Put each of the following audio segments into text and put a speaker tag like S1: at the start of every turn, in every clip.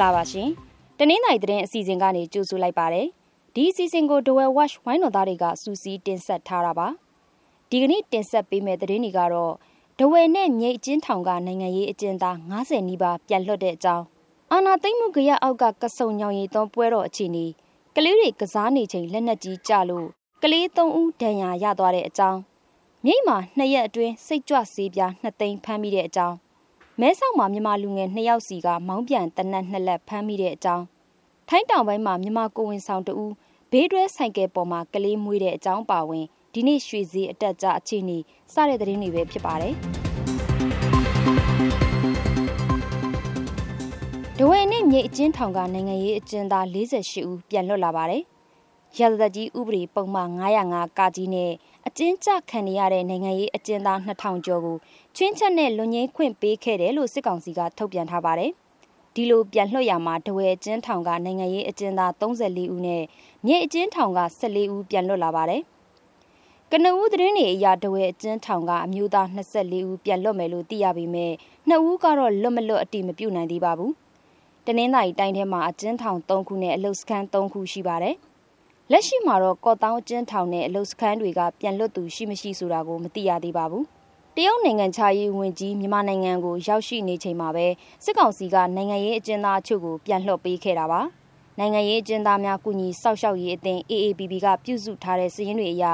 S1: ္ဂလာပါရှင်။တနင်္သာရီသတင်းအစီအစဉ်ကနေကြိုဆိုလိုက်ပါတယ်။ဒီအစီအစဉ်ကို Dwell Watch ဝိုင်းတော်သားတွေကစူးစီးတင်ဆက်ထားတာပါ။ဒီကနေ့တင်ဆက်ပေးမယ့်သတင်းတွေကတော့ဒဝယ်နဲ့မြိတ်အချင်းထောင်ကနိုင်ငံရေးအကျဉ်းသား90နီးပါးပြန်လွှတ်တဲ့အကြောင်းအာနာသိမ့်မှုကြရအောက်ကကဆုံညောင်ရီသွန်းပွဲတော်အခြေအနေကလေးတွေကစားနေချိန်လက်နက်ကြီးကြလို့ကလေး၃ဦးဒဏ်ရာရသွားတဲ့အကြောင်းမြိတ်မှာနှစ်ရက်အတွင်းစိတ်ကြွဆေးပြား2သိန်းဖမ်းမိတဲ့အကြောင်း မဲဆောက်မှာမြန်မာလူငယ်2ယောက်စီကမောင်းပြန်တနက်နှစ်လက်ဖမ်းမိတဲ့အကြောင်းထိုင်းတောင်ပိုင်းမှာမြန်မာကိုဝင်ဆောင်တူဘေးတွဲဆိုင်ကယ်ပေါ်မှာကလေးမွေးတဲ့အကြောင်းပါဝင်ဒီနေ့ရွှေစည်းအတက်ကြအခြေအနေစတဲ့သတင်းတွေပဲဖြစ်ပါတယ်ဒဝဲနဲ့မြေအကျဉ်းထောင်ကနိုင်ငံရေးအကျဉ်းသား48ဦးပြန်လွတ်လာပါတယ်ရသသက်ကြီးဥပဒေပုံမှန်905ကကြီးနဲ့ အကျဉ်းချခံနေရတဲ့နိုင်ငံရေးအကျဉ်းသား2000ကျော်ကိုချင်းချက်နဲ့လွန်ငင်းခွင့်ပေးခဲ့တယ်လို့စစ်ကောင်စီကထုတ်ပြန်ထားပါတယ်။ဒီလိုပြန်လွှတ်ရမှာတဝဲအကျဉ်းထောင်ကနိုင်ငံရေးအကျဉ်းသား34ဦးနဲ့မြေအကျဉ်းထောင်က14ဦးပြန်လွတ်လာပါတယ်။ကနဦးသတင်းတွေအရတဝဲအကျဉ်းထောင်ကအမျိုးသား24ဦးပြန်လွတ်မယ်လို့သိရပေမဲ့နှစ်ဦးကတော့လွတ်မလွတ်အတိမပြုတ်နိုင်သေးပါဘူး။တနင်္သာရီတိုင်းထဲမှာအကျဉ်းထောင်3ခုနဲ့အလုတ်စခန်း3ခုရှိပါတယ်။ လက်ရှိမှာတော့ကော့တောင်းကျင်းထောင်နဲ့အလုစခန်းတွေကပြန်လွတ်သူရှိမရှိဆိုတာကိုမသိရသေးပါဘူး။တရုတ်နိုင်ငံခြားရေးဝန်ကြီးမြန်မာနိုင်ငံကိုရောက်ရှိနေချိန်မှာပဲစစ်ကောင်စီကနိုင်ငံရေးအကျဉ်းသားအချို့ကိုပြန်လွှတ်ပေးခဲ့တာပါ။နိုင်ငံရေးအကျဉ်းသားများကုညီစောက်ရှောက်ရေးအသင်း AAPP ကပြုစုထားတဲ့စာရင်းတွေအရ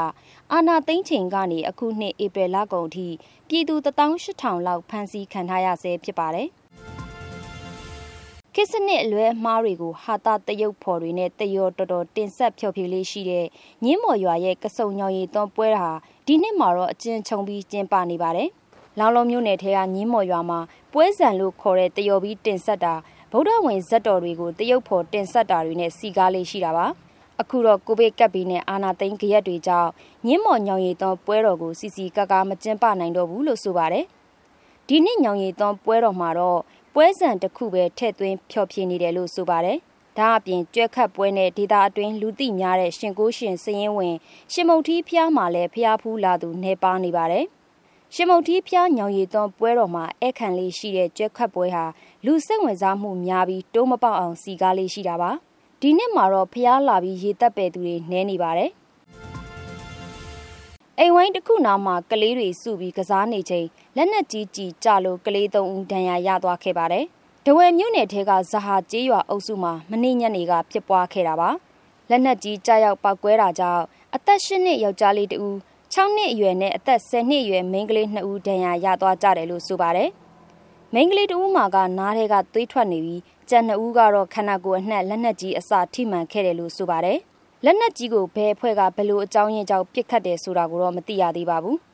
S1: အာဏာသိမ်းချိန်ကနေအခုနှစ်ဧပြီလကုန်အထိပြည်သူ18000လောက်ဖမ်းဆီးခံထားရဆဲဖြစ်ပါတယ်။ ခေတ်စနစ်အလွဲအမှားတွေကိုဟာတာတရုတ်ဖော်တွေနဲ့တရောတော်တော်တင်ဆက်ဖျော်ဖြေလေးရှိတဲ့ညင်းမော်ရွာရဲ့ကစုံညောင်ရည်သွန်းပွဲတာဒီနှစ်မှာတော့အကျဉ်းချုံပြီးကျင်းပနေပါတယ်။လောင်လုံးမြို့နယ်ထဲကညင်းမော်ရွာမှာပွဲဆန်လို့ခေါ်တဲ့တရောပြီးတင်ဆက်တာဗုဒ္ဓဝင်ဇက်တော်တွေကိုတရုတ်ဖော်တင်ဆက်တာတွေနဲ့စီကားလေးရှိတာပါ။အခုတော့ကိုဗစ်ကပ်ပြီးနဲ့အာနာသိန်းကြရက်တွေကြောင့်ညင်းမော်ညောင်ရည်သွန်းပွဲတော်ကိုစီစီကကမကျင်းပနိုင်တော့ဘူးလို့ဆိုပါတယ်။ဒီနှစ်ညောင်ရည်သွန်းပွဲတော်မှာတော့ ပွဲစံတစ်ခုပဲထည့်သွင်းဖျော်ဖြေနေတယ်လို့ဆိုပါတယ်။ဒါအပြင်ကြွက်ခတ်ပွဲနဲ့ဒေတာအတွင်းလူသိများတဲ့ရှင်ကိုရှင်စရင်ဝင် ရှင်မုတ်ထီးဖျားမှာလည်းဖျားဖူးလာသူနေပါနေပါတယ်။ရှင်မုတ်ထီးဖျားညောင်ရည်သွန်းပွဲတော်မှာအခန့်လေးရှိတဲ့ကြွက်ခတ်ပွဲဟာလူစိတ်ဝင်စားမှုများပြီးတိုးမပေါက်အောင်စီကားလေးရှိတာပါ။ဒီနှစ်မှာတော့ဖျားလာပြီးရေတက်ပယ်သူတွေနဲနေပါတယ်။ အိမ်ဝိုင်းတစ်ခုနားမှာကလေးတွေစုပြီးကစားနေချိန်လက်နက်ကြီးကြီးကြလို့ကလေးသုံးဦးဒဏ်ရာရသွားခဲ့ပါတယ်။ဒဝယ်မြို့နယ်ထဲကဇဟာကျေးရွာအုပ်စုမှာမနေ့ညနေကဖြစ်ပွားခဲ့တာပါ။လက်နက်ကြီးကြားရောက်ပောက်ကွဲတာကြောင့်အသက်၈နှစ်ယောက်ျားလေးတဦး6နှစ်အရွယ်နဲ့အသက်10နှစ်အရွယ်မိန်းကလေး2ဦးဒဏ်ရာရသွားကြတယ်လို့ဆိုပါတယ်။မိန်းကလေးတဦးမှာကနားထဲကသွေးထွက်နေပြီးကျန်2ဦးကတော့ခန္ဓာကိုယ်အနှက်လက်နက်ကြီးအစာထိမှန်ခဲ့တယ်လို့ဆိုပါတယ်။ လက်နက်ကြီးကိုဘယ်အဖွဲ့ကဘယ်လိုအကြောင်းရင်းကြောင့်ပစ်ခတ်တယ်ဆိုတာကိုတော့မသိရသေးပါဘူး။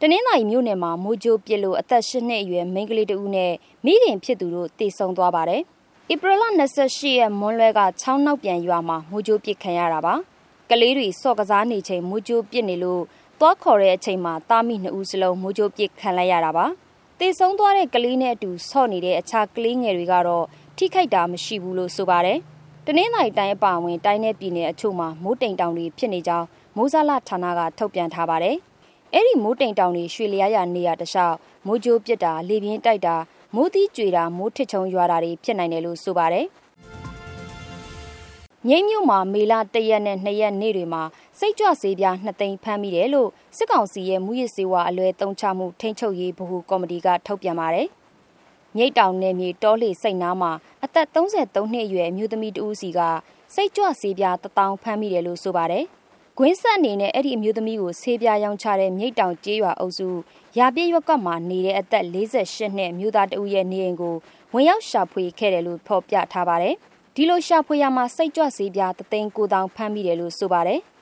S1: တနင်္သာရီမြို့နယ်မှာမိုးကြိုးပစ်လို့အသက်၈နှစ်အရွယ်မိန်းကလေးတဦးနဲ့မိခင်ဖြစ်သူတို့တေဆုံသွားပါတယ်။ဧပြီလ28ရက်မွန်းလွဲကချောင်းနောက်ပြန်ရွာမှာမိုးကြိုးပစ်ခံရတာပါ။ကလေးတွေစော့ကစားနေချိန်မိုးကြိုးပစ်နေလို့သွားခေါ်တဲ့အချိန်မှာတာမိနှစ်ဦးစလုံးမိုးကြိုးပစ်ခံလိုက်ရတာပါ။တေဆုံသွားတဲ့ကလေးနဲ့အတူဆော့နေတဲ့အခြားကလေးငယ်တွေကတော့ထိခိုက်တာမရှိဘူးလို့ဆိုပါတယ်။ တနင်္သာရီတိုင်းအပါအဝင်တိုင်းနယ်ပြည်နယ်အချို့မှာမိုးတိမ်တောင်တွေဖြစ်နေကြောင်းမိုးဇလဌာနကထုတ်ပြန်ထားပါတယ်။အဲ့ဒီမိုးတိမ်တောင်တွေရွှေလျားရနေရတခြားမိုးကြိုးပစ်တာလေပြင်းတိုက်တာမိုးသီးကြွေတာမိုးထစ်ချုံရွာတာတွေဖြစ်နိုင်တယ်လို့ဆိုပါတယ်။မြိတ်မြို့မှာမေလ၁ရက်နဲ့၂ရက်နေ့တွေမှာစိတ်ကြွဆေးပြား2သိန်းဖမ်းမိတယ်လို့စစ်ကောင်စီရဲ့မူရစ်စေဝါအလွဲသုံးချမှုထိန်းချုပ်ရေးဗဟိုကော်မတီကထုတ်ပြန်ပါတယ်။ မြိတ်တောင်နယ်မြေတောလေစိတ်နားမှာအသက်33နှစ်အရွယ်အမျိုးသမီးတဦးစီကစိတ်ကြွဆေးပြားတထောင်ဖမ်းမိတယ်လို့ဆိုပါတယ်။ဂွင်းဆက်အနေနဲ့အဲ့ဒီအမျိုးသမီးကိုဆေးပြားရောင်းချတဲ့မြိတ်တောင်ကျေးရွာအုပ်စုရာပြည့်ရွက်ကမှာနေတဲ့အသက်48နှစ်အမျိုးသားတဦးရဲ့နေအိမ်ကိုဝင်ရောက်ရှာဖွေခဲ့တယ်လို့ဖော်ပြထားပါတယ်။ဒီလိုရှာဖွေရမှာစိတ်ကြွဆေးပြားတသိန်း9000ဖမ်းမိတယ်လို့ဆိုပါတယ်။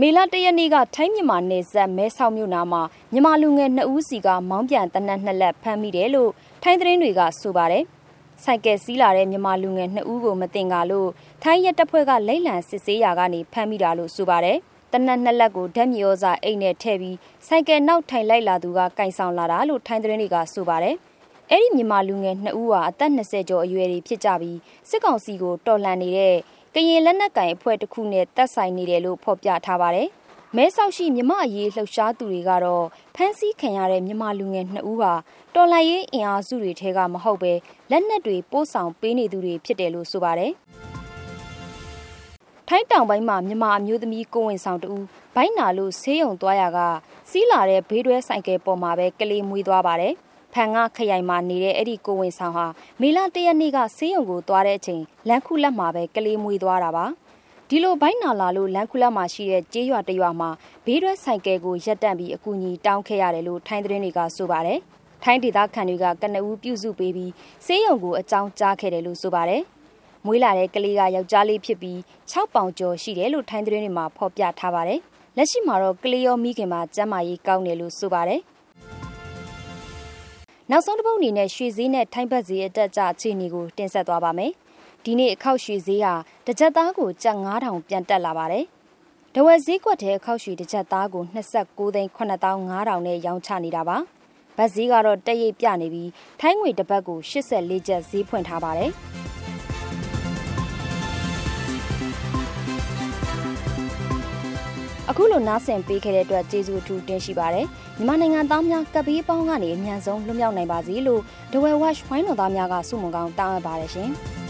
S1: မေလတရက်နေ့ကထိုင်းမြန်မာနယ်စပ်မဲဆောက်မြို့နာမှာမြန်မာလူငယ်2ဦးစီကမောင်းပြန်တနက်နှစ်လက်ဖမ်းမိတယ်လို့ထိုင်းသတင်းတွေကဆိုပါတယ်။စိုက်ကယ်စီးလာတဲ့မြန်မာလူငယ်2ဦးကိုမတင်ကားလို့ထိုင်းရဲတပ်ဖွဲ့ကလိမ့်လံစစ်ဆေးရာကနေဖမ်းမိတာလို့ဆိုပါတယ်။တနက်နှစ်လက်ကိုဓာတ်မြေဩဇာအိတ်နဲ့ထည့်ပြီးစိုက်ကယ်နောက်ထိုင်လိုက်လာသူကကင်ဆောင်လာတာလို့ထိုင်းသတင်းတွေကဆိုပါတယ်။ အဲ့ဒီမြန်မာလူငယ်2ဦးဟာအသက်20ကျော်အရွယ်တွေဖြစ်ကြပြီးစစ်ကောင်စီကိုတော်လှန်နေတဲ့ကရင်လက်နက်ကင်အဖွဲ့တစ်ခုနဲ့တက်ဆိုင်နေတယ်လို့ဖော်ပြထားပါတယ်။မဲဆောက်ရှိမြမအရေးလှုပ်ရှားသူတွေကတော့ဖမ်းဆီးခံရတဲ့မြမလူငယ်နှစ်ဦးဟာတော်လှန်ရေးအင်အားစုတွေထဲကမဟုတ်ပဲလက်နက်တွေပို့ဆောင်ပေးနေသူတွေဖြစ်တယ်လို့ဆိုပါတယ်ထိုင်းတောင်ပိုင်းမှာမြမအမျိုးသမီးကိုဝင်ဆောင်တူဘိုင်းနာလို့ဆေးရုံသွားရကစီးလာတဲ့ဘေးတွဲဆိုင်ကယ်ပေါ်မှာပဲကလေးမွေးသွားပါတယ် ဖန်ကခရိုင်မှာနေတဲ့အဲ့ဒီကိုဝင်ဆောင်ဟာမေလတရက်နေ့ကဆေးရုံကိုသွားတဲ့အချိန်လမ်းခုလက်မှာပဲကလေးမွေးသွားတာပါဒီလိုဘိုင်းနာလာလို့လမ်းခုလက်မှာရှိတဲ့ကျေးရွာတရွာမှာဘေးတွဲဆိုင်ကယ်ကိုရပ်တန့်ပြီးအကူအညီတောင်းခဲ့ရတယ်လို့ထိုင်းသတင်းတွေကဆိုပါတယ်ထိုင်းဒေသခံတွေကကနဦးပြုစုပေးပြီးဆေးရုံကိုအကြောင်းကြားခဲ့တယ်လို့ဆိုပါတယ်မွေးလာတဲ့ကလေးကယောက်ျားလေးဖြစ်ပြီး6ပေါင်ကျော်ရှိတယ်လို့ထိုင်းသတင်းတွေမှာဖော်ပြထားပါတယ်လက်ရှိမှာတော့ကလေးရောမိခင်မှာကျန်းမာရေးကောင်းတယ်လို့ဆိုပါတယ် နောက်ဆုံးတစ်ပုတ်အနေနဲ့ရွှေဈေးနဲ့ထိုင်းဘတ်ဈေးအတက်အကျအခြေအနေကိုတင်ဆက်သွားပါမယ်ဒီနေ့အခောက်ရွှေဈေးဟာတစ်ကြက်သားကိုကျပ်9000ပြန်တက်လာပါတယ်။ဒဝယ်ဈေးကွက်ထဲအခောက်ရွှေတစ်ကြက်သားကို29သိန်း9500နဲ့ရောင်းချနေတာပါ။ဗတ်ဈေးကတော့တက်ရိပ်ပြနေပြီးထိုင်းငွေတစ်ပတ်ကို84ကျပ်ဈေးဖွင့်ထားပါတယ်။ အခုလိုနားဆင်ပေးခဲ့တဲ့အတွက်ကျေးဇူးအထူးတင်ရှိပါတယ်။မြန်မာနိုင်ငံသားများကပ်ဘေးပေါင်းကနေအမြန်ဆုံးလွတ်မြောက်နိုင်ပါစေလို့ဒဝယ်ဝက်ဝိုင်းတော်သားများကဆုမွန်ကောင်းတောင်းအပ်ပါတယ်ရှင်။